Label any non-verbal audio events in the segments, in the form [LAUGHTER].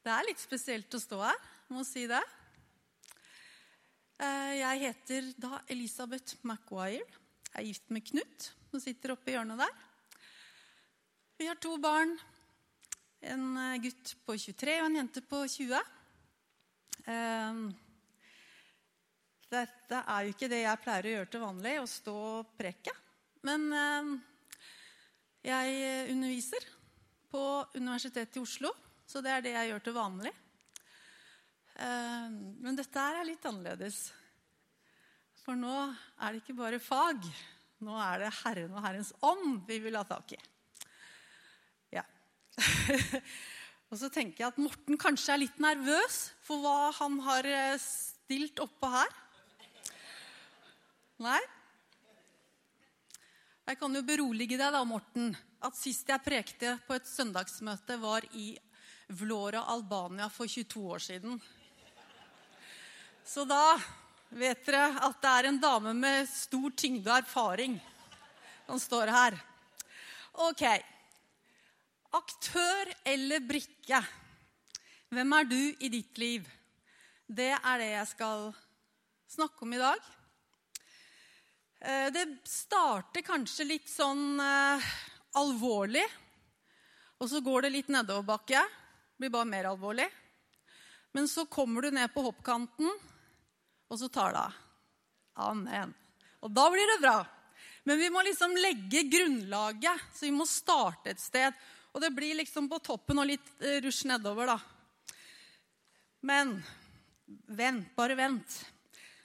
Det er litt spesielt å stå her, må si det. Eh, jeg heter da Elisabeth Maguire. Jeg er gift med Knut, som sitter oppe i hjørnet der. Vi har to barn. En eh, gutt på 23 og en jente på 20. Eh, dette er jo ikke det jeg pleier å gjøre til vanlig, å stå og preke. Men jeg underviser på Universitetet i Oslo så det er det jeg gjør til vanlig. Eh, men dette er litt annerledes. For nå er det ikke bare fag. Nå er det Herren og Herrens ånd vi vil ha tak i. Ja. [LAUGHS] og så tenker jeg at Morten kanskje er litt nervøs for hva han har eh, stilt oppå her. Nei? Jeg kan jo berolige deg, da, Morten, at sist jeg prekte på et søndagsmøte, var i Vlora, Albania for 22 år siden. Så da vet dere at det er en dame med stor tyngde og erfaring som står her. Ok. Aktør eller brikke? Hvem er du i ditt liv? Det er det jeg skal snakke om i dag. Eh, det starter kanskje litt sånn eh, alvorlig, og så går det litt nedoverbakke blir bare mer alvorlig. Men så kommer du ned på hoppkanten, og så tar det av. Amen. Og da blir det bra. Men vi må liksom legge grunnlaget, så vi må starte et sted. Og det blir liksom på toppen og litt eh, rusj nedover, da. Men vent, bare vent.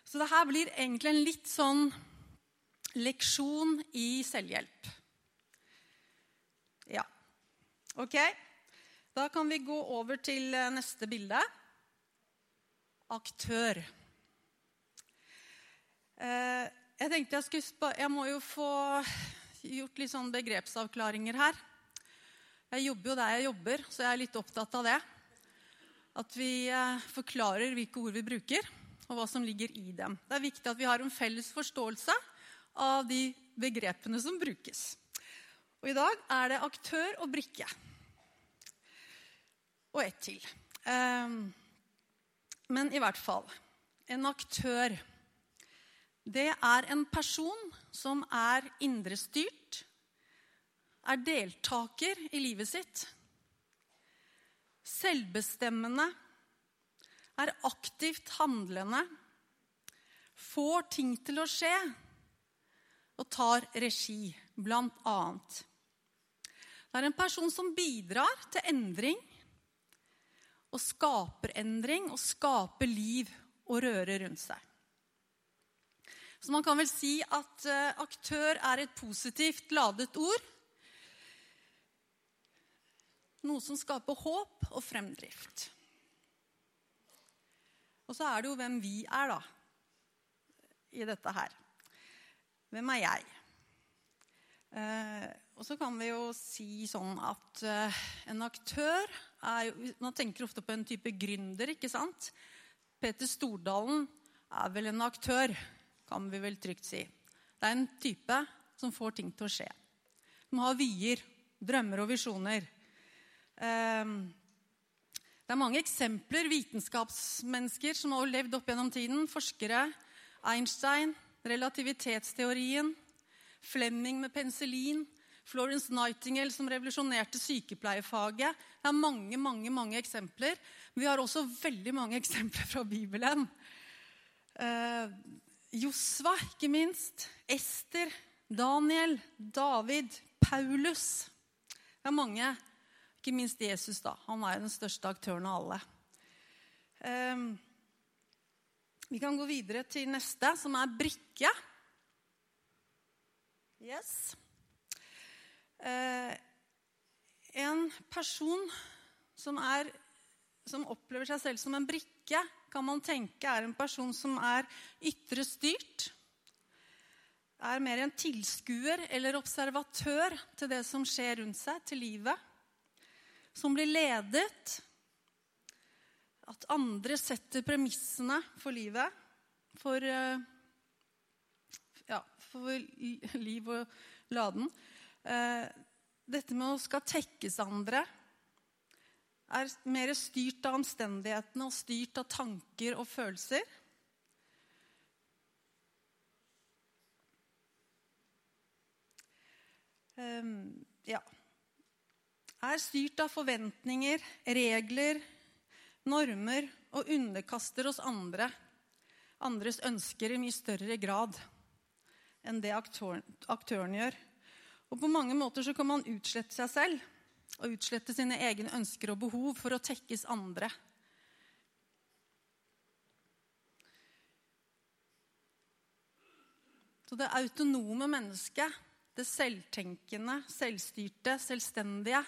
Så det her blir egentlig en litt sånn leksjon i selvhjelp. Ja. OK? Da kan vi gå over til eh, neste bilde. Aktør. Eh, jeg tenkte jeg skulle Jeg må jo få gjort litt sånn begrepsavklaringer her. Jeg jobber jo der jeg jobber, så jeg er litt opptatt av det. At vi eh, forklarer hvilke ord vi bruker, og hva som ligger i dem. Det er viktig at vi har en felles forståelse av de begrepene som brukes. Og I dag er det aktør og brikke og ett til. Ehm, men i hvert fall En aktør, det er en person som er indrestyrt, er deltaker i livet sitt, selvbestemmende, er aktivt handlende, får ting til å skje og tar regi, blant annet. Det er en person som bidrar til endring og skaper endring og skaper liv og røre rundt seg. Så man kan vel si at uh, aktør er et positivt ladet ord. Noe som skaper håp og fremdrift. Og så er det jo hvem vi er, da, i dette her. Hvem er jeg? Uh, og så kan vi jo si sånn at eh, en aktør er jo Man tenker ofte på en type gründer, ikke sant? Peter Stordalen er vel en aktør, kan vi vel trygt si. Det er en type som får ting til å skje. Som har vyer, drømmer og visjoner. Eh, det er mange eksempler. Vitenskapsmennesker som har levd opp gjennom tiden. Forskere. Einstein, relativitetsteorien. Flemming med penicillin. Florence Nightingale som revolusjonerte sykepleierfaget. Det er mange mange, mange eksempler. Men vi har også veldig mange [LAUGHS] eksempler fra Bibelen. Eh, Josva, ikke minst. Ester. Daniel. David. Paulus. Det er mange. Ikke minst Jesus. da. Han er den største aktøren av alle. Eh, vi kan gå videre til neste, som er brikke. Yes. Eh, en person som, er, som opplever seg selv som en brikke, kan man tenke er en person som er ytre styrt. Er mer en tilskuer eller observatør til det som skjer rundt seg, til livet. Som blir ledet. At andre setter premissene for livet. For, eh, ja, for liv og laden. Eh, dette med å skal tekkes andre er mer styrt av omstendighetene og styrt av tanker og følelser. Um, ja. Er styrt av forventninger, regler, normer og underkaster oss andre, andres ønsker i mye større grad enn det aktøren, aktøren gjør. Og på mange måter så kan man utslette seg selv og utslette sine egne ønsker og behov for å tekkes andre. Så det autonome mennesket, det selvtenkende, selvstyrte, selvstendige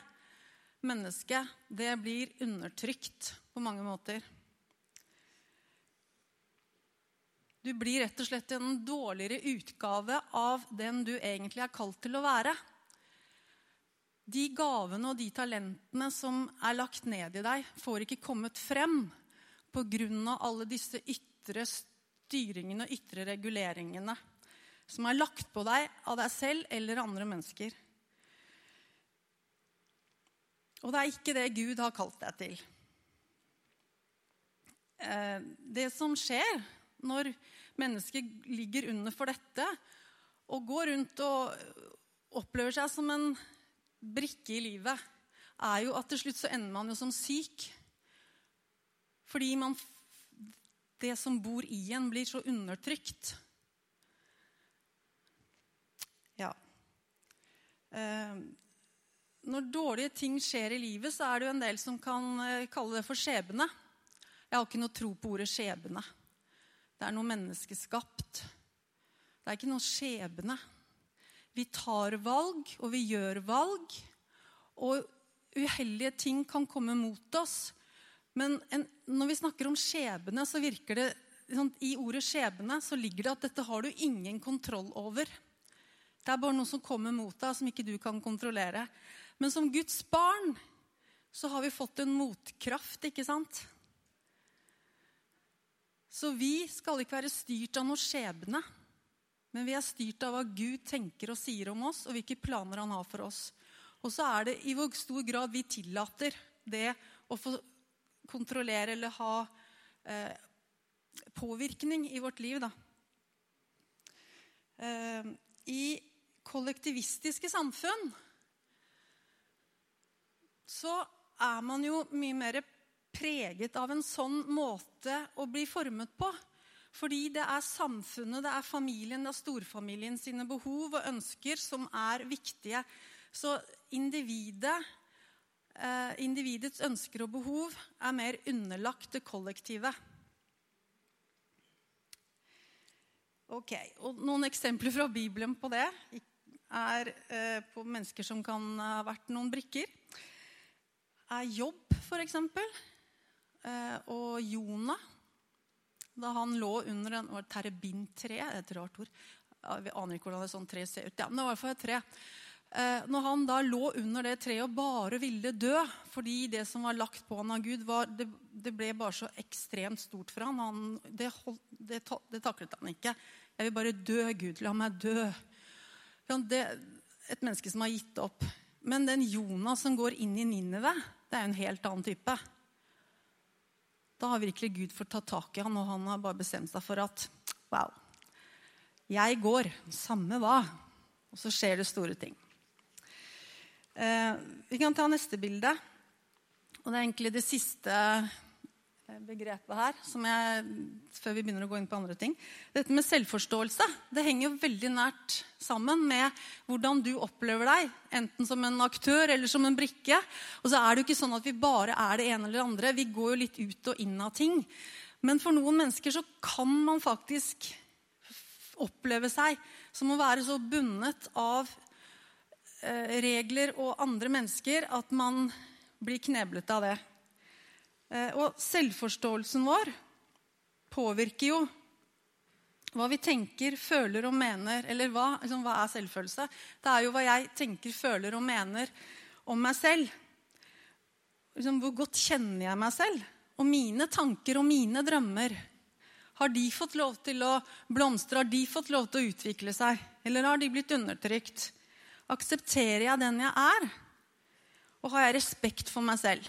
mennesket, det blir undertrykt på mange måter. Du blir rett og slett en dårligere utgave av den du egentlig er kalt til å være. De gavene og de talentene som er lagt ned i deg, får ikke kommet frem pga. alle disse ytre styringene og ytre reguleringene som er lagt på deg av deg selv eller andre mennesker. Og det er ikke det Gud har kalt deg til. Eh, det som skjer når mennesket ligger under for dette og går rundt og opplever seg som en brikke i livet, er jo at til slutt så ender man jo som syk. Fordi man, det som bor i en, blir så undertrykt. Ja. Eh, når dårlige ting skjer i livet, så er det jo en del som kan eh, kalle det for skjebne. Jeg har ikke noe tro på ordet skjebne. Det er noe menneskeskapt. Det er ikke noe skjebne. Vi tar valg, og vi gjør valg. Og uheldige ting kan komme mot oss. Men en, når vi snakker om skjebne, så virker det sånn, I ordet skjebne så ligger det at dette har du ingen kontroll over. Det er bare noe som kommer mot deg, som ikke du kan kontrollere. Men som Guds barn så har vi fått en motkraft, ikke sant? Så vi skal ikke være styrt av noe skjebne. Men vi er styrt av hva Gud tenker og sier om oss, og hvilke planer han har for oss. Og så er det i hvor stor grad vi tillater det å få kontrollere eller ha eh, påvirkning i vårt liv. Da. Eh, I kollektivistiske samfunn så er man jo mye mer preget av en sånn måte å bli formet på. Fordi det er samfunnet, det er familien, det er storfamilien sine behov og ønsker som er viktige. Så individet, eh, individets ønsker og behov er mer underlagt det kollektive. Ok, og Noen eksempler fra Bibelen på det er eh, på mennesker som kan ha vært noen brikker. Er Jobb, f.eks. Eh, og Jonah, da han lå under en terebintre Et rart ord. Vi aner ikke hvordan et sånt tre ser ut. Ja, men det var i hvert fall et tre. Eh, når han da lå under det treet og bare ville dø fordi det som var lagt på han av Gud, var, det, det, ble bare så ekstremt stort for han, han det, holdt, det, det, taklet han ikke. 'Jeg vil bare dø, Gud. La meg dø.' Det, et menneske som har gitt opp. Men den Jonas som går inn i Ninive, det er jo en helt annen type. Da har virkelig Gud fått tatt tak i han, og han har bare bestemt seg for at wow, jeg går, samme hva. Og så skjer det store ting. Eh, vi kan ta neste bilde. Og det er egentlig det siste begrepet her, jeg, før vi begynner å gå inn på andre ting. Dette med selvforståelse det henger jo veldig nært sammen med hvordan du opplever deg. Enten som en aktør eller som en brikke. Og så er det jo ikke sånn at vi bare er det ene eller det andre. Vi går jo litt ut og inn av ting. Men for noen mennesker så kan man faktisk oppleve seg som å være så bundet av eh, regler og andre mennesker at man blir kneblet av det. Eh, og selvforståelsen vår påvirker jo hva vi tenker, føler og mener. Eller hva, liksom, hva er selvfølelse? Det er jo hva jeg tenker, føler og mener om meg selv. Liksom, hvor godt kjenner jeg meg selv? Og mine tanker og mine drømmer. Har de fått lov til å blomstre? Har de fått lov til å utvikle seg? Eller har de blitt undertrykt? Aksepterer jeg den jeg er? Og har jeg respekt for meg selv?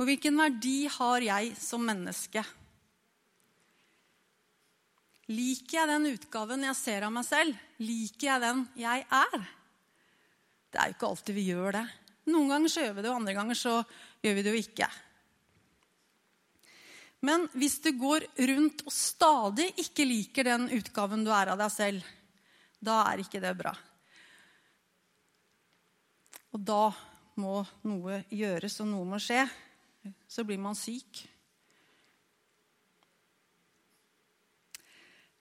Og hvilken verdi har jeg som menneske? Liker jeg den utgaven jeg ser av meg selv? Liker jeg den jeg er? Det er jo ikke alltid vi gjør det. Noen ganger så gjør vi det, og andre ganger så gjør vi det jo ikke. Men hvis du går rundt og stadig ikke liker den utgaven du er av deg selv, da er ikke det bra. Og da må noe gjøres, og noe må skje. Så blir man syk.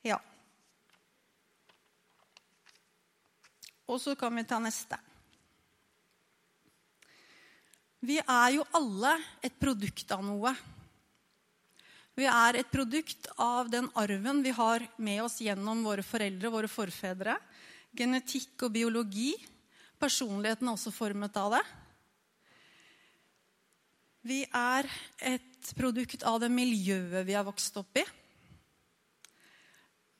Ja. Og så kan vi ta neste. Vi er jo alle et produkt av noe. Vi er et produkt av den arven vi har med oss gjennom våre foreldre og våre forfedre. Genetikk og biologi. Personligheten er også formet av det. Vi er et produkt av det miljøet vi har vokst opp i.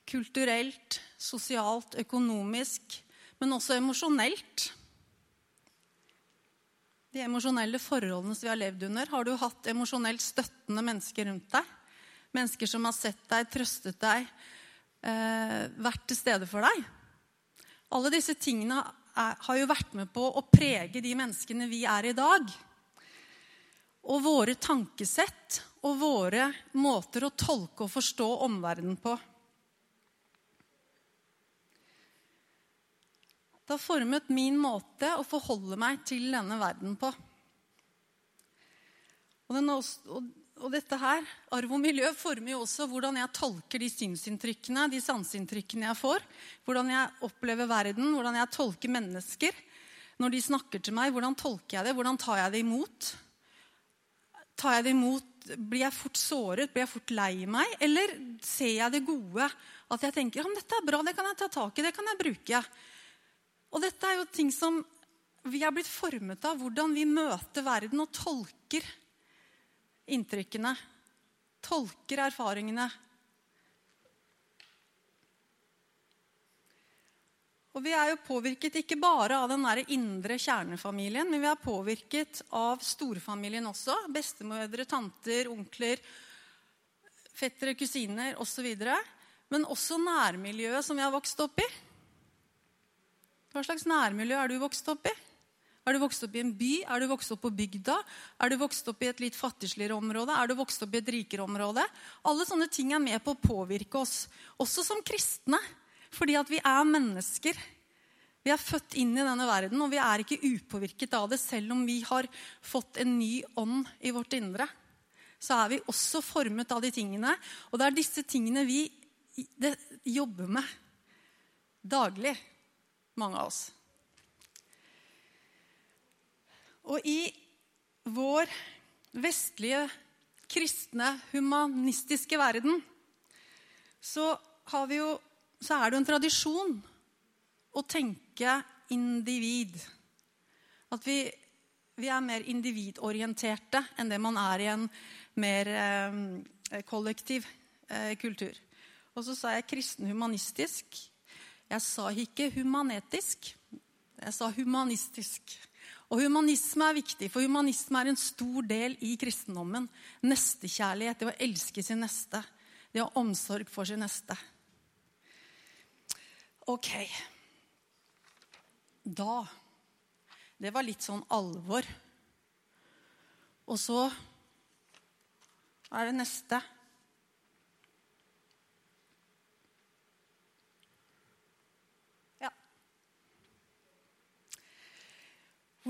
Kulturelt, sosialt, økonomisk, men også emosjonelt. De emosjonelle forholdene som vi har levd under. Har du hatt emosjonelt støttende mennesker rundt deg? Mennesker som har sett deg, trøstet deg, eh, vært til stede for deg. Alle disse tingene har jo vært med på å prege de menneskene vi er i dag. Og våre tankesett og våre måter å tolke og forstå omverdenen på. Det har formet min måte å forholde meg til denne verden på. Og, også, og dette her, Arv og miljø former jo også hvordan jeg tolker de synsinntrykkene, de sanseinntrykkene jeg får. Hvordan jeg opplever verden, hvordan jeg tolker mennesker. Når de snakker til meg, hvordan tolker jeg det? Hvordan tar jeg det imot? Tar jeg det imot, Blir jeg fort såret? Blir jeg fort lei meg? Eller ser jeg det gode? At jeg tenker ja, dette er bra, det kan jeg ta tak i, det kan jeg bruke. Og dette er jo ting som vi er blitt formet av. Hvordan vi møter verden og tolker inntrykkene, tolker erfaringene. Og Vi er jo påvirket ikke bare av den der indre kjernefamilien, men vi er påvirket av storfamilien også. Bestemødre, tanter, onkler, fettere, kusiner osv. Men også nærmiljøet som vi har vokst opp i. Hva slags nærmiljø er du vokst opp i? Er du vokst opp i en by? Er du vokst opp på bygda? Er du vokst opp i et litt fattigsligere område? Er du vokst opp i et rikere område? Alle sånne ting er med på å påvirke oss, også som kristne. Fordi at vi er mennesker. Vi er født inn i denne verden, og vi er ikke upåvirket av det. Selv om vi har fått en ny ånd i vårt indre, så er vi også formet av de tingene. Og det er disse tingene vi jobber med daglig, mange av oss. Og i vår vestlige, kristne, humanistiske verden så, har vi jo, så er det jo en tradisjon å tenke individ. At vi, vi er mer individorienterte enn det man er i en mer eh, kollektiv eh, kultur. Og så sa jeg kristen humanistisk. Jeg sa ikke humanetisk. Jeg sa humanistisk. Og humanisme er viktig, for humanisme er en stor del i kristendommen. Nestekjærlighet, det å elske sin neste. Det å ha omsorg for sin neste. Ok. Da Det var litt sånn alvor. Og så er det neste.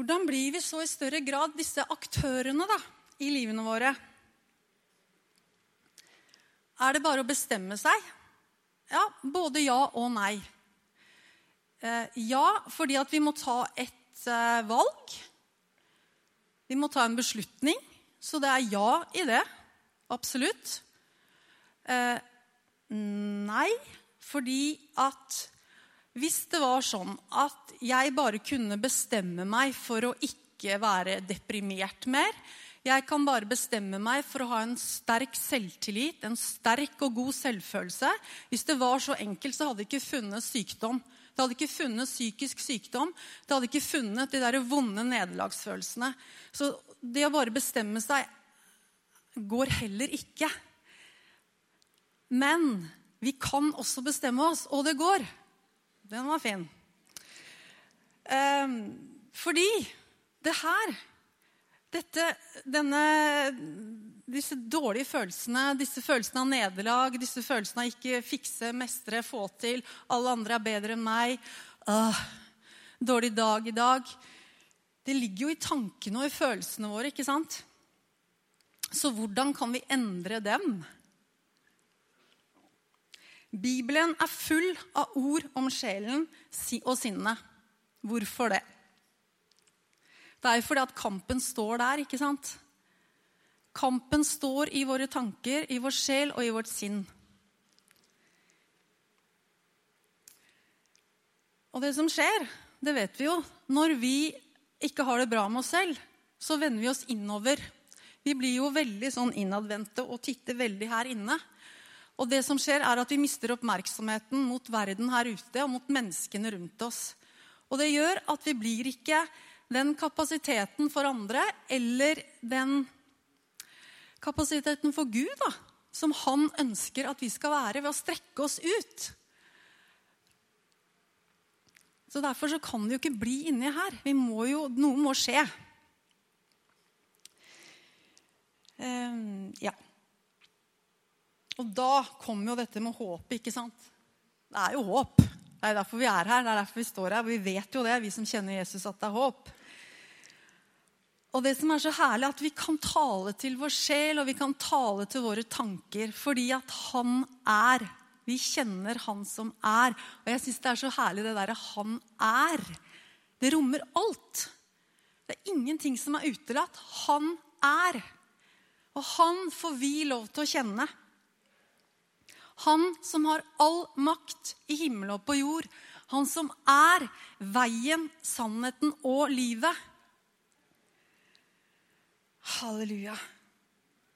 Hvordan blir vi så i større grad disse aktørene da, i livene våre? Er det bare å bestemme seg? Ja, både ja og nei. Eh, ja, fordi at vi må ta et eh, valg. Vi må ta en beslutning. Så det er ja i det. Absolutt. Eh, nei, fordi at hvis det var sånn at jeg bare kunne bestemme meg for å ikke være deprimert mer Jeg kan bare bestemme meg for å ha en sterk selvtillit, en sterk og god selvfølelse. Hvis det var så enkelt, så hadde det ikke funnet sykdom. Det hadde ikke funnet psykisk sykdom. Det hadde ikke funnet de der vonde nederlagsfølelsene. Så det å bare bestemme seg går heller ikke. Men vi kan også bestemme oss, og det går. Den var fin. Um, fordi det her dette, denne, disse dårlige følelsene, disse følelsene av nederlag, disse følelsene av ikke fikse, mestre, få til, alle andre er bedre enn meg, Åh, dårlig dag i dag Det ligger jo i tankene og i følelsene våre, ikke sant? Så hvordan kan vi endre dem? Bibelen er full av ord om sjelen og sinnet. Hvorfor det? Det er jo fordi at kampen står der, ikke sant? Kampen står i våre tanker, i vår sjel og i vårt sinn. Og det som skjer, det vet vi jo. Når vi ikke har det bra med oss selv, så vender vi oss innover. Vi blir jo veldig sånn innadvendte og titter veldig her inne. Og det som skjer, er at vi mister oppmerksomheten mot verden her ute og mot menneskene rundt oss. Og det gjør at vi blir ikke den kapasiteten for andre eller den kapasiteten for Gud da, som han ønsker at vi skal være ved å strekke oss ut. Så Derfor så kan det jo ikke bli inni her. Vi Må jo, noe må skje. Um, ja. Og da kommer jo dette med håpet, ikke sant? Det er jo håp. Det er derfor vi er her. det er derfor Vi står her. Vi vet jo det, vi som kjenner Jesus, at det er håp. Og det som er så herlig, at vi kan tale til vår sjel og vi kan tale til våre tanker. Fordi at han er. Vi kjenner han som er. Og jeg syns det er så herlig det derre 'han er'. Det rommer alt. Det er ingenting som er utelatt. Han er. Og han får vi lov til å kjenne. Han som har all makt i himmel og på jord. Han som er veien, sannheten og livet. Halleluja.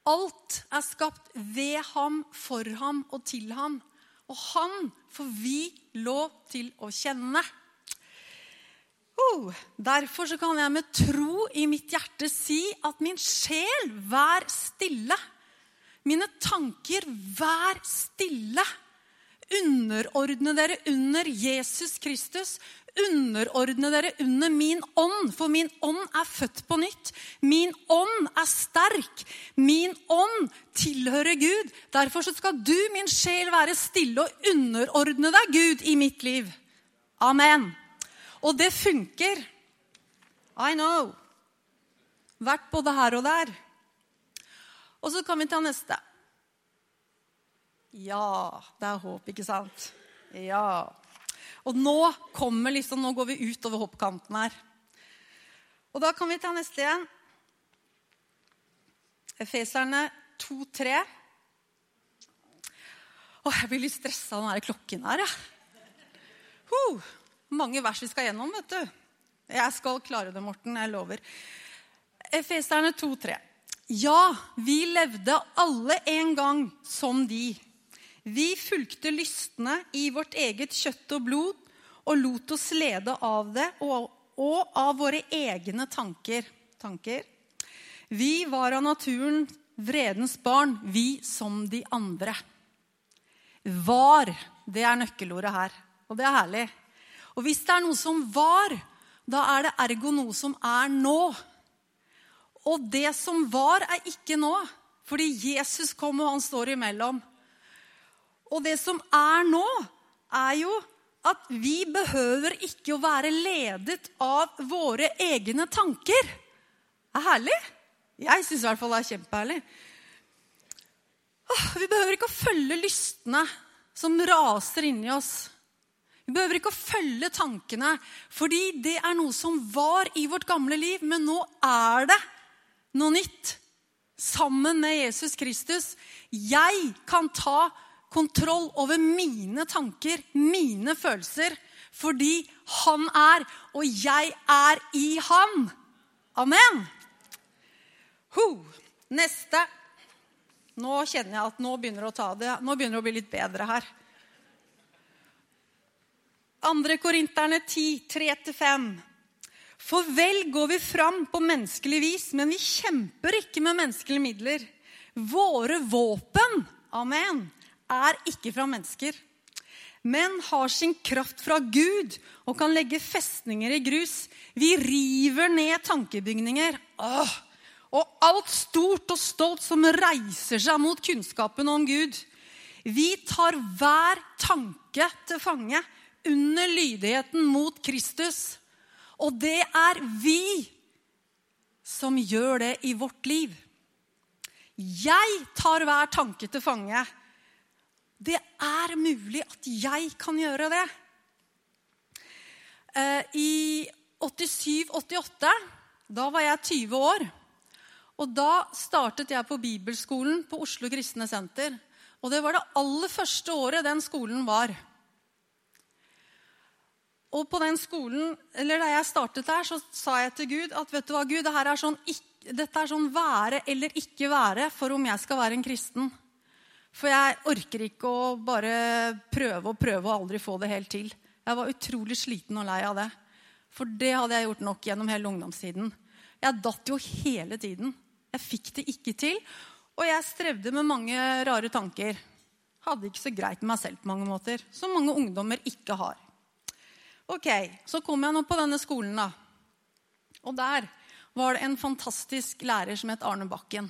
Alt er skapt ved ham, for ham og til ham. Og han får vi lov til å kjenne. Oh, derfor kan jeg med tro i mitt hjerte si at min sjel, vær stille. Mine tanker, vær stille. Underordne dere under Jesus Kristus underordne dere under min ånd, for min ånd er født på nytt. Min ånd er sterk. Min ånd tilhører Gud. Derfor skal du, min sjel, være stille og underordne deg Gud i mitt liv. Amen. Og det funker. I know. Vært både her og der. Og så kan vi ta neste. Ja, det er håp, ikke sant? Ja. Og nå kommer liksom, nå går vi utover hoppkanten her. Og da kan vi ta neste igjen. Efeserne 2-3. Å, jeg blir litt stressa av den klokken her, jeg. Uh, mange vers vi skal gjennom, vet du. Jeg skal klare det, Morten. Jeg lover. Efeserne 2-3. Ja, vi levde alle en gang som de vi fulgte lystne i vårt eget kjøtt og blod og lot oss lede av det og, og av våre egne tanker. tanker. Vi var av naturen vredens barn, vi som de andre. Var, det er nøkkelordet her. Og det er herlig. Og hvis det er noe som var, da er det ergo noe som er nå. Og det som var, er ikke nå. Fordi Jesus kom, og han står imellom. Og det som er nå, er jo at vi behøver ikke å være ledet av våre egne tanker. Det er herlig. Jeg syns i hvert fall det er kjempeherlig. Vi behøver ikke å følge lystene som raser inni oss. Vi behøver ikke å følge tankene, fordi det er noe som var i vårt gamle liv. Men nå er det noe nytt. Sammen med Jesus Kristus. Jeg kan ta kontroll over mine tanker, mine følelser, fordi han er, og jeg er i han. Amen. Ho. Neste. Nå kjenner jeg at nå begynner, å ta det. nå begynner det å bli litt bedre her. 2. Korinterne 10, 3-5. For vel går vi fram på menneskelig vis, men vi kjemper ikke med menneskelige midler. Våre våpen, amen, er ikke fra mennesker, men har sin kraft fra Gud og kan legge festninger i grus. Vi river ned tankebygninger. Åh, og alt stort og stolt som reiser seg mot kunnskapen om Gud. Vi tar hver tanke til fange under lydigheten mot Kristus. Og det er vi som gjør det i vårt liv. Jeg tar hver tanke til fange. Det er mulig at jeg kan gjøre det. Eh, I 87-88, da var jeg 20 år. Og da startet jeg på bibelskolen på Oslo Kristne Senter. Og det var det aller første året den skolen var. Og på den skolen, eller Da jeg startet der, så sa jeg til Gud at vet du hva, Gud, dette er, sånn, dette er sånn være eller ikke være for om jeg skal være en kristen. For jeg orker ikke å bare prøve og prøve og aldri få det helt til. Jeg var utrolig sliten og lei av det. For det hadde jeg gjort nok gjennom hele ungdomstiden. Jeg datt jo hele tiden. Jeg fikk det ikke til. Og jeg strevde med mange rare tanker. Hadde ikke så greit med meg selv på mange måter. Som mange ungdommer ikke har. Ok, Så kom jeg nå på denne skolen, da. Og der var det en fantastisk lærer som het Arne Bakken.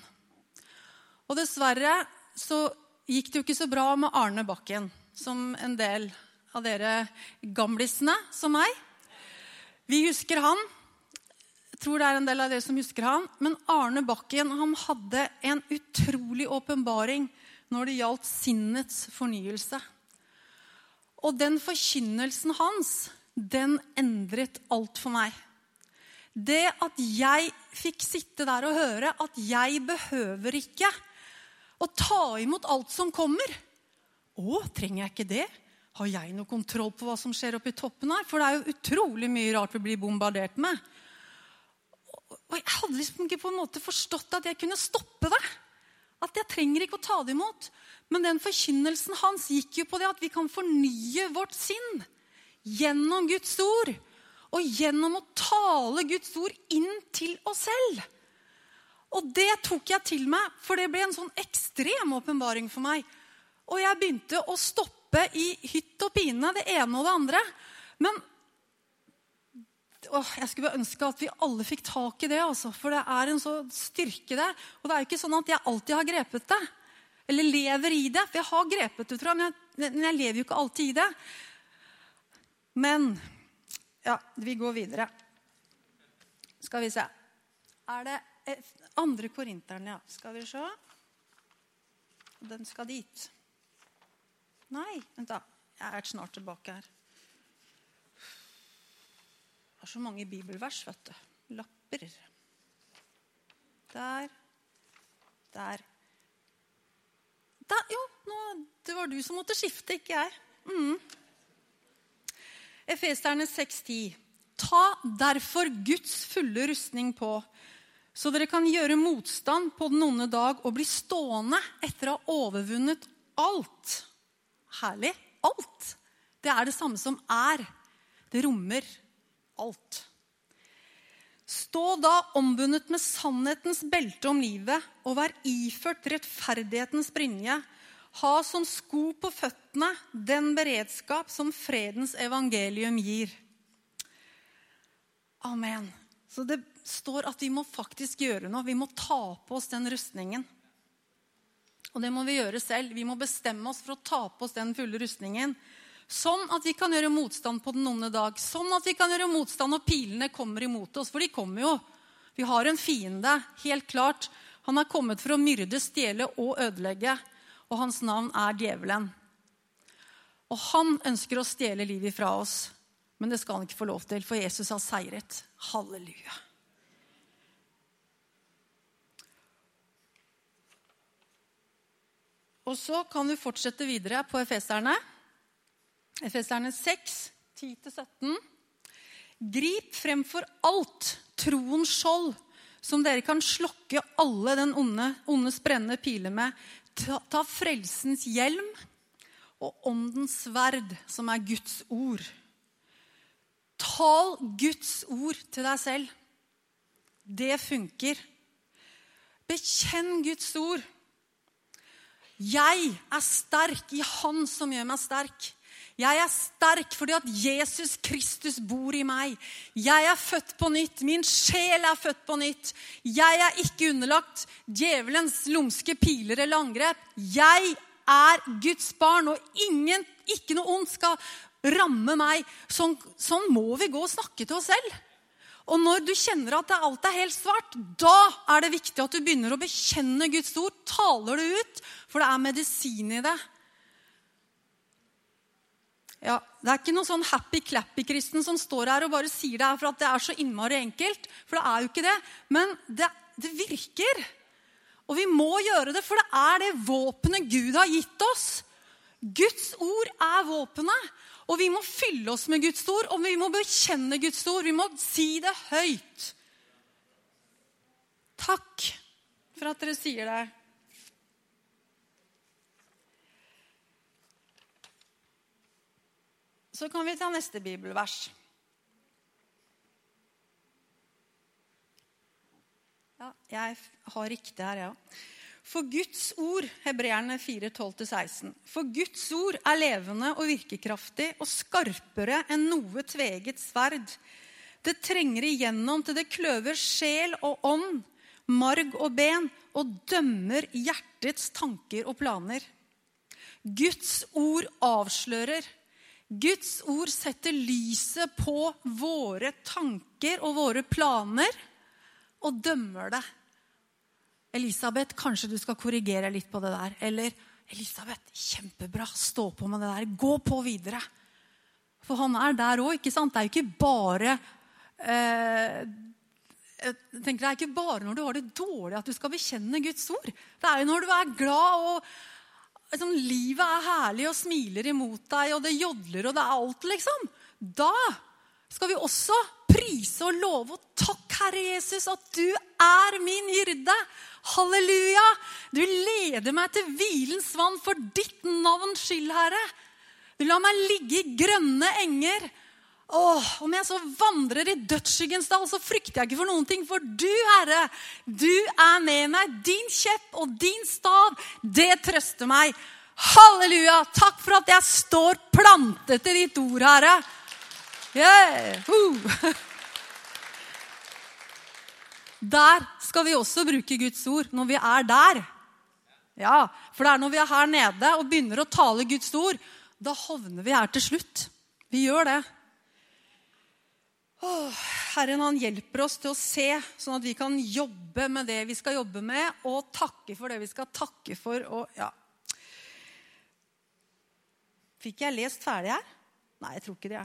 Og dessverre så gikk det jo ikke så bra med Arne Bakken som en del av dere gamlisene som meg. Vi husker han. Jeg tror det er en del av dere som husker han. Men Arne Bakken han hadde en utrolig åpenbaring når det gjaldt sinnets fornyelse. Og den forkynnelsen hans den endret alt for meg. Det at jeg fikk sitte der og høre at jeg behøver ikke å ta imot alt som kommer. Å, trenger jeg ikke det? Har jeg noe kontroll på hva som skjer oppi toppen her? For det er jo utrolig mye rart vi blir bombardert med. Og jeg hadde liksom ikke på en måte forstått at jeg kunne stoppe det. At jeg trenger ikke å ta det imot. Men den forkynnelsen hans gikk jo på det at vi kan fornye vårt sinn gjennom Guds ord. Og gjennom å tale Guds ord inn til oss selv. Og det tok jeg til meg, for det ble en sånn ekstrem åpenbaring for meg. Og jeg begynte å stoppe i hytt og pine, det ene og det andre. Men åh, jeg skulle ønske at vi alle fikk tak i det, altså, for det er en så styrke der. Og det er jo ikke sånn at jeg alltid har grepet det, eller lever i det. For jeg har grepet det, tror jeg, men jeg lever jo ikke alltid i det. Men Ja, vi går videre. Skal vi se. Er det andre korinteren, ja. Skal vi se. Den skal dit. Nei, vent da. Jeg er snart tilbake her. Det er så mange bibelvers, vet du. Lapper. Der. Der. Der, jo, nå, det var du som måtte skifte, ikke jeg. Mm. Efesterne 6,10. Ta derfor Guds fulle rustning på, så dere kan gjøre motstand på den onde dag og bli stående etter å ha overvunnet alt. Herlig. Alt. Det er det samme som er. Det rommer alt. Stå da ombundet med sannhetens belte om livet og vær iført rettferdighetens brynje ha som sko på føttene den beredskap som fredens evangelium gir. Amen. Så det står at vi må faktisk gjøre noe. Vi må ta på oss den rustningen. Og det må vi gjøre selv. Vi må bestemme oss for å ta på oss den fulle rustningen. Sånn at vi kan gjøre motstand på den onde dag. Sånn at vi kan gjøre motstand når pilene kommer imot oss. For de kommer jo. Vi har en fiende, helt klart. Han har kommet for å myrde, stjele og ødelegge og hans navn er djevelen. Og han ønsker å stjele livet fra oss, men det skal han ikke få lov til, for Jesus har seiret. Halleluja. Og så kan du fortsette videre på Efeserne. Efeserne 6, 10-17. Grip fremfor alt troens skjold, som dere kan slokke alle den onde, ondes brennende piler med. Ta, ta frelsens hjelm og åndens sverd, som er Guds ord. Tal Guds ord til deg selv. Det funker. Bekjenn Guds ord. Jeg er sterk i Han som gjør meg sterk. Jeg er sterk fordi at Jesus Kristus bor i meg. Jeg er født på nytt. Min sjel er født på nytt. Jeg er ikke underlagt djevelens lumske piler eller angrep. Jeg er Guds barn, og ingen, ikke noe ondt skal ramme meg. Sånn, sånn må vi gå og snakke til oss selv. Og når du kjenner at alt er helt svart, da er det viktig at du begynner å bekjenne Guds ord. Taler det ut, for det er medisin i det. Ja, Det er ikke noen sånn happy-clappy-kristen som står her og bare sier det her for at det er så innmari enkelt. For det er jo ikke det. Men det, det virker. Og vi må gjøre det, for det er det våpenet Gud har gitt oss. Guds ord er våpenet. Og vi må fylle oss med Guds ord, og vi må bekjenne Guds ord. Vi må si det høyt. Takk for at dere sier det. Så kan vi ta neste bibelvers. Ja, jeg har riktig her, ja. For Guds ord, hebreerne 4, 12-16. For Guds ord er levende og virkekraftig og skarpere enn noe tveget sverd. Det trenger igjennom til det kløver sjel og ånd, marg og ben, og dømmer hjertets tanker og planer. Guds ord avslører Guds ord setter lyset på våre tanker og våre planer og dømmer det. Elisabeth, kanskje du skal korrigere litt på det der. Eller Elisabeth, kjempebra. Stå på med det der. Gå på videre. For han er der òg, ikke sant? Det er jo ikke bare eh, jeg tenker Det er ikke bare når du har det dårlig at du skal bekjenne Guds ord. Det er jo når du er glad og liksom, livet er herlig og smiler imot deg, og det jodler, og det er alt, liksom. Da skal vi også prise og love og Herre Jesus, at du er min hyrde. Halleluja! Du leder meg til hvilens vann for ditt navns skyld, Herre. Du lar meg ligge i grønne enger. Åh, om jeg så vandrer i dødsskyggens dal, så frykter jeg ikke for noen ting. For du, Herre, du er med meg. Din kjepp og din stav, det trøster meg. Halleluja! Takk for at jeg står plantet i ditt ord, Herre. Yeah. Uh. [LAUGHS] Der skal vi også bruke Guds ord, når vi er der. Ja, For det er når vi er her nede og begynner å tale Guds ord, da havner vi her til slutt. Vi gjør det. Herren han hjelper oss til å se, sånn at vi kan jobbe med det vi skal jobbe med, og takke for det vi skal takke for. Og, ja. Fikk jeg lest ferdig her? Nei, jeg tror ikke det.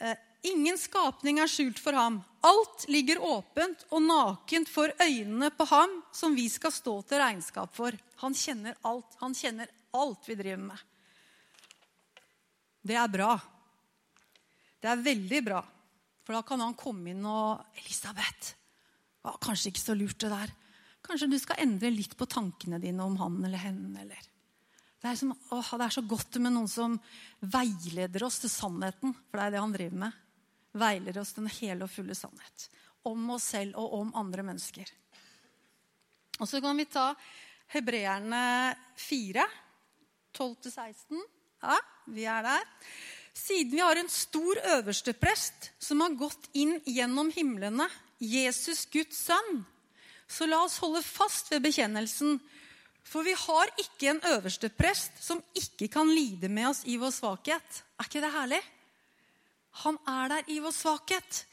Eh, ingen skapning er skjult for ham. Alt ligger åpent og nakent for øynene på ham som vi skal stå til regnskap for. Han kjenner alt. Han kjenner alt vi driver med. Det er bra. Det er veldig bra. For da kan han komme inn og 'Elisabeth, var kanskje ikke så lurt, det der.' Kanskje du skal endre litt på tankene dine om han eller henne. eller... Det er, som, å, det er, så godt med noen som veileder oss til sannheten. For det er det han driver med. Veileder oss den hele og fulle sannhet. Om oss selv og om andre mennesker. Og så kan vi ta Hebreerne 4, 12-16. Ja, vi er der. Siden vi har en stor øversteprest som har gått inn gjennom himlene, Jesus Guds sønn, så la oss holde fast ved bekjennelsen. For vi har ikke en øversteprest som ikke kan lide med oss i vår svakhet. Er ikke det herlig? Han er der i vår svakhet.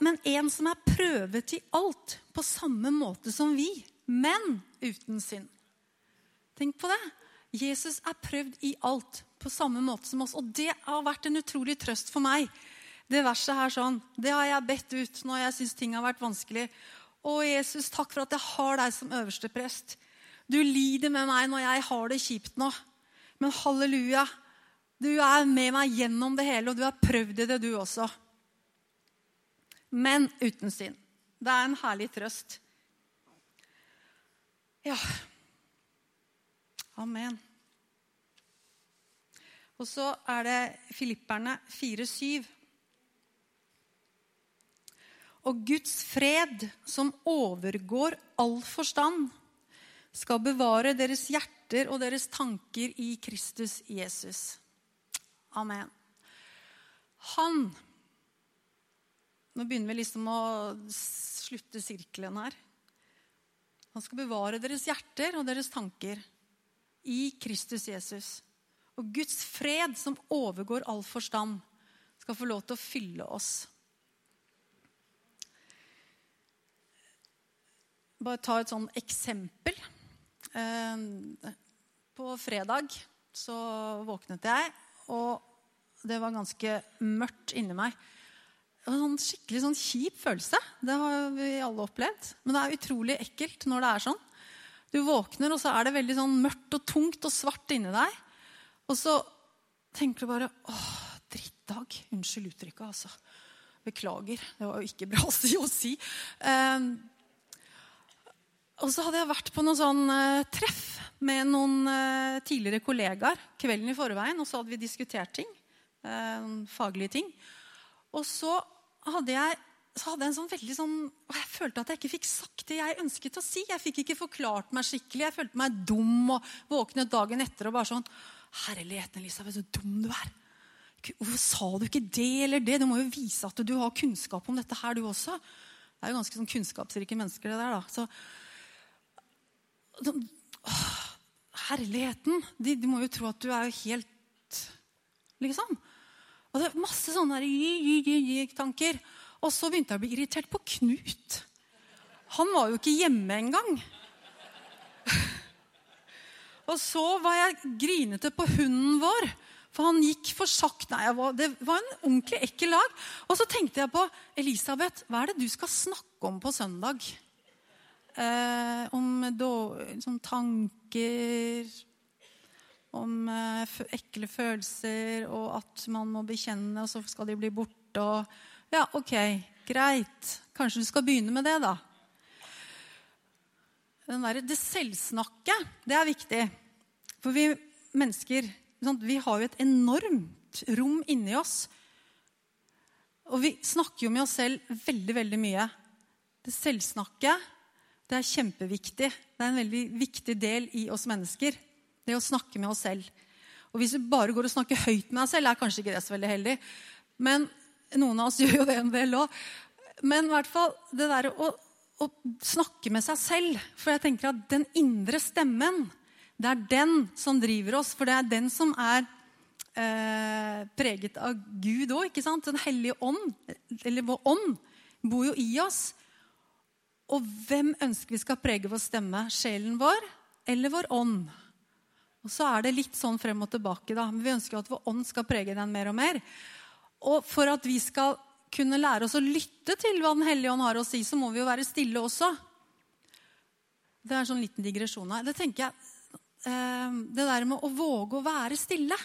Men en som er prøvet i alt, på samme måte som vi, men uten synd. Tenk på det. Jesus er prøvd i alt på samme måte som oss. Og det har vært en utrolig trøst for meg. Det verset her sånn, det har jeg bedt ut når jeg syns ting har vært vanskelig. Å, Jesus, takk for at jeg har deg som øverste prest. Du lider med meg når jeg har det kjipt nå. Men halleluja, du er med meg gjennom det hele, og du har prøvd det, du også. Men uten synd. Det er en herlig trøst. Ja, Amen. Og så er det Filipperne 4,7. Og Guds fred, som overgår all forstand, skal bevare deres hjerter og deres tanker i Kristus Jesus. Amen. Han Nå begynner vi liksom å slutte sirkelen her. Han skal bevare deres hjerter og deres tanker i Kristus Jesus. Og Guds fred, som overgår all forstand, skal få lov til å fylle oss. Bare ta et sånn eksempel. Eh, på fredag så våknet jeg, og det var ganske mørkt inni meg. Det var en sånn skikkelig sånn kjip følelse. Det har vi alle opplevd. Men det er utrolig ekkelt når det er sånn. Du våkner, og så er det veldig sånn mørkt og tungt og svart inni deg. Og så tenker du bare åh, drittdag. Unnskyld uttrykket, altså. Beklager. Det var jo ikke bra å si. Um, og så hadde jeg vært på noe sånn uh, treff med noen uh, tidligere kollegaer kvelden i forveien. Og så hadde vi diskutert ting. Uh, faglige ting. Og så hadde jeg, så hadde jeg en sånn veldig sånn og Jeg følte at jeg ikke fikk sagt det jeg ønsket å si. Jeg fikk ikke forklart meg skikkelig. Jeg følte meg dum og våknet dagen etter og bare sånn Herligheten, Elisabeth, så dum du er. Hvorfor sa du ikke det eller det? Du må jo vise at du har kunnskap om dette her, du også. Det er jo ganske sånn kunnskapsrike mennesker, det der. da. Så, herligheten. De, de, må jo tro at du er helt Liksom. Og det er masse sånne tanker. Og så begynte jeg å bli irritert på Knut. Han var jo ikke hjemme engang. [LAUGHS] Og så var jeg grinete på hunden vår, for han gikk for sakte. Det var en ordentlig ekkel lag. Og så tenkte jeg på Elisabeth, hva er det du skal snakke om på søndag? Eh, om sånn tanker om eh, ekle følelser, og at man må bekjenne, og så skal de bli borte. Og, ja, ok, greit. Kanskje du skal begynne med det, da. Der, det selvsnakket, det er viktig. For vi mennesker vi har jo et enormt rom inni oss. Og vi snakker jo med oss selv veldig, veldig mye. Det selvsnakket det er kjempeviktig. Det er en veldig viktig del i oss mennesker. Det å snakke med oss selv. Og hvis du bare går og snakker høyt med deg selv, er kanskje ikke det så veldig heldig. Men noen av oss [LAUGHS] gjør jo det en del òg. Men i hvert fall det der å, å, snakke med seg selv. For jeg tenker at den indre stemmen, det er den som driver oss. For det er den som er eh, preget av Gud òg. Den hellige ånd, eller vår ånd, bor jo i oss. Og hvem ønsker vi skal prege vår stemme? Sjelen vår eller vår ånd? Og så er det litt sånn frem og tilbake. da. Men vi ønsker jo at vår ånd skal prege den mer og mer. Og for at vi skal kunne lære oss å lytte til hva Den hellige ånd har å si, så må vi jo være stille også. Det er en sånn liten digresjon her. Det tenker jeg, eh, det der med å våge å være stille,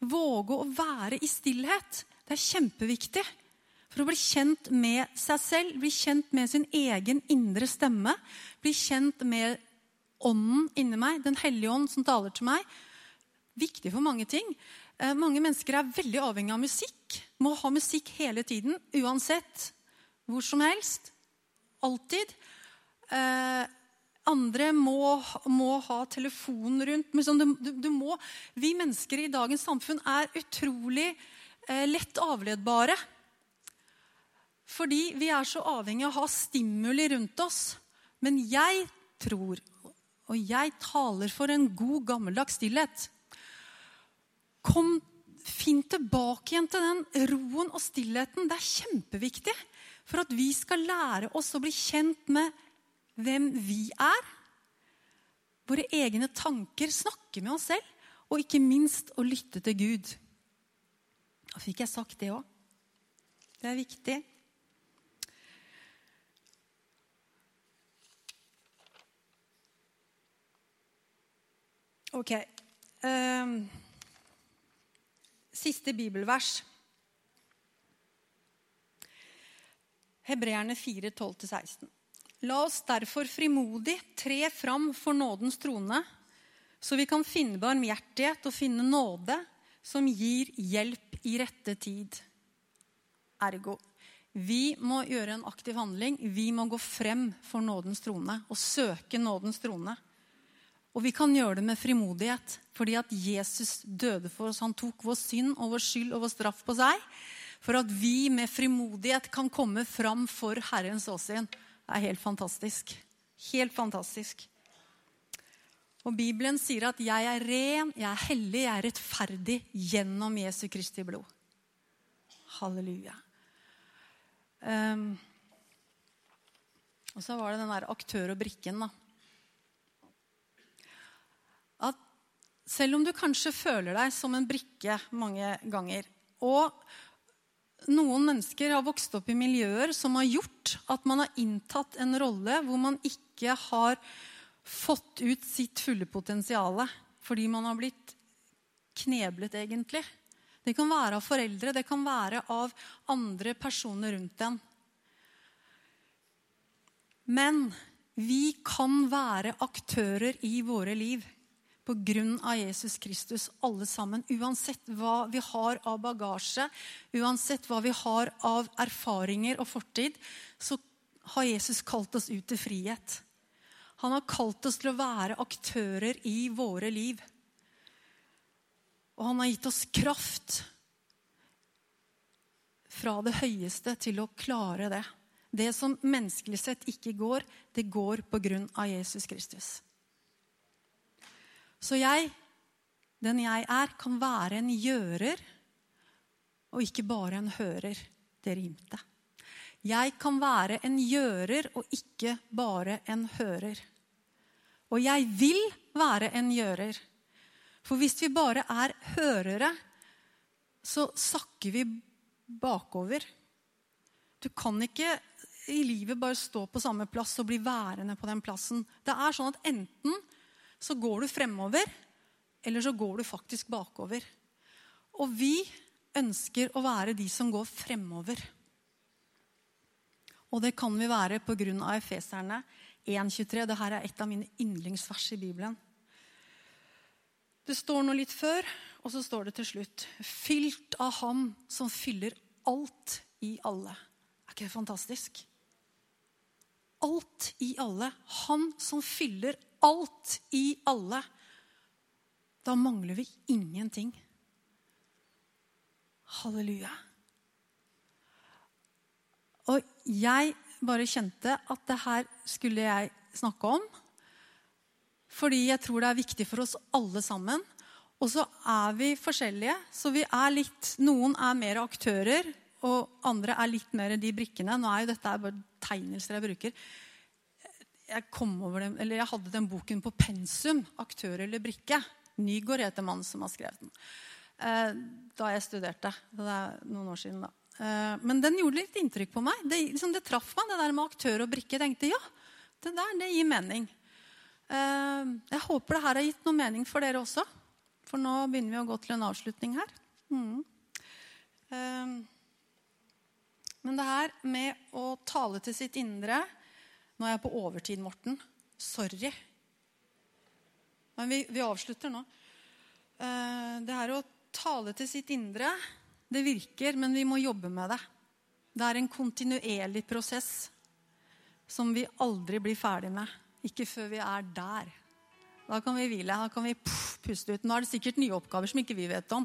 våge å være i stillhet, det er kjempeviktig. For å bli kjent med seg selv, bli kjent med sin egen indre stemme, bli kjent med ånden inni meg, Den hellige ånd som taler til meg. Viktig for mange ting. Eh, mange mennesker er veldig avhengig av musikk. Må ha musikk hele tiden, uansett. Hvor som helst. Alltid. Eh, andre må, må, ha telefonen rundt. Sånn, du, du, må, vi mennesker i dagens samfunn er utrolig eh, lett avledbare. Fordi vi er så avhengig av å ha stimuli rundt oss. Men jeg tror og jeg taler for en god, gammeldags stillhet. Kom, Finn tilbake igjen til den roen og stillheten. Det er kjempeviktig for at vi skal lære oss å bli kjent med hvem vi er. Våre egne tanker, snakke med oss selv, og ikke minst å lytte til Gud. Da fikk jeg sagt det òg. Det er viktig. Ok. Um, siste bibelvers. Hebreerne 4, 12-16. La oss derfor frimodig tre fram for nådens trone, så vi kan finne barmhjertighet og finne nåde som gir hjelp i rette tid. Ergo. Vi må gjøre en aktiv handling. Vi må gå frem for nådens trone og søke nådens trone. Og vi kan gjøre det med frimodighet, fordi at Jesus døde for oss. Han tok vår synd og vår skyld og vår straff på seg. For at vi med frimodighet kan komme fram for Herrens åsyn. Det er helt fantastisk. Helt fantastisk. Og Bibelen sier at 'jeg er ren, jeg er hellig, jeg er rettferdig gjennom Jesu Kristi blod'. Halleluja. Um, og så var det den der aktør og brikken, da. Selv om du kanskje føler deg som en brikke mange ganger, og noen mennesker har vokst opp i miljøer som har gjort at man har inntatt en rolle hvor man ikke har fått ut sitt fulle potensial fordi man har blitt kneblet, egentlig. Det kan være av foreldre, det kan være av andre personer rundt en. Men vi kan være aktører i våre liv på grunn av Jesus Kristus, alle sammen. Uansett hva vi har av bagasje, uansett hva vi har av erfaringer og fortid, så har Jesus kalt oss ut til frihet. Han har kalt oss til å være aktører i våre liv. Og han har gitt oss kraft fra det høyeste til å klare det. Det som menneskelig sett ikke går, det går på grunn av Jesus Kristus. Så jeg, den jeg er, kan være en gjører og ikke bare en hører. Det rimte. Jeg kan være en gjører og ikke bare en hører. Og jeg vil være en gjører. For hvis vi bare er hørere, så sakker vi bakover. Du kan ikke i livet bare stå på samme plass og bli værende på den plassen. Det er sånn at enten så går du fremover, eller så går du faktisk bakover. Og vi ønsker å være de som går fremover. Og det kan vi være pga. Efeserne 1.23. Dette er et av mine yndlingsvers i Bibelen. Det står noe litt før, og så står det til slutt. Fylt av Ham som fyller alt i alle. Er ikke det fantastisk? Alt i alle. Han som fyller alt i alle, da mangler vi ingenting. Halleluja. Og jeg bare kjente at det her skulle jeg snakke om. Fordi jeg tror det er viktig for oss alle sammen. Og så er vi forskjellige. Så vi er litt Noen er mer aktører, og andre er litt mer de brikkene. Nå er jo dette bare tegnelser jeg bruker jeg, den, jeg, hadde den boken på pensum, 'Aktør eller brikke'. Nygård heter mannen som har skrevet den. Eh, da jeg studerte. Det er noen år siden. da. Eh, men den gjorde litt inntrykk på meg. Det, liksom, det, traff meg, det der med aktør og brikke. Jeg tenkte ja, det der det gir mening. Eh, jeg håper det her har gitt noe mening for dere også. For nå begynner vi å gå til en avslutning her. Mm. Eh, men det her med å tale til sitt indre nå er jeg på overtid, Morten. Sorry. Men vi, vi avslutter nå. Eh, det her å tale til sitt indre, det virker, men vi må jobbe med det. Det er en kontinuerlig prosess som vi aldri blir ferdig med. Ikke før vi er der. Da kan vi hvile. Da kan vi puste ut. Nå er det sikkert nye oppgaver som ikke vi vet om.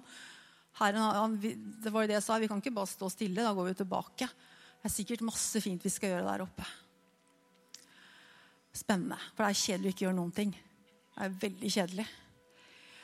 Herren, det var jo det jeg sa, Vi kan ikke bare stå stille. Da går vi tilbake. Det er sikkert masse fint vi skal gjøre der oppe spennende. For det er kjedelig å ikke gjøre noen ting. Det er veldig kjedelig.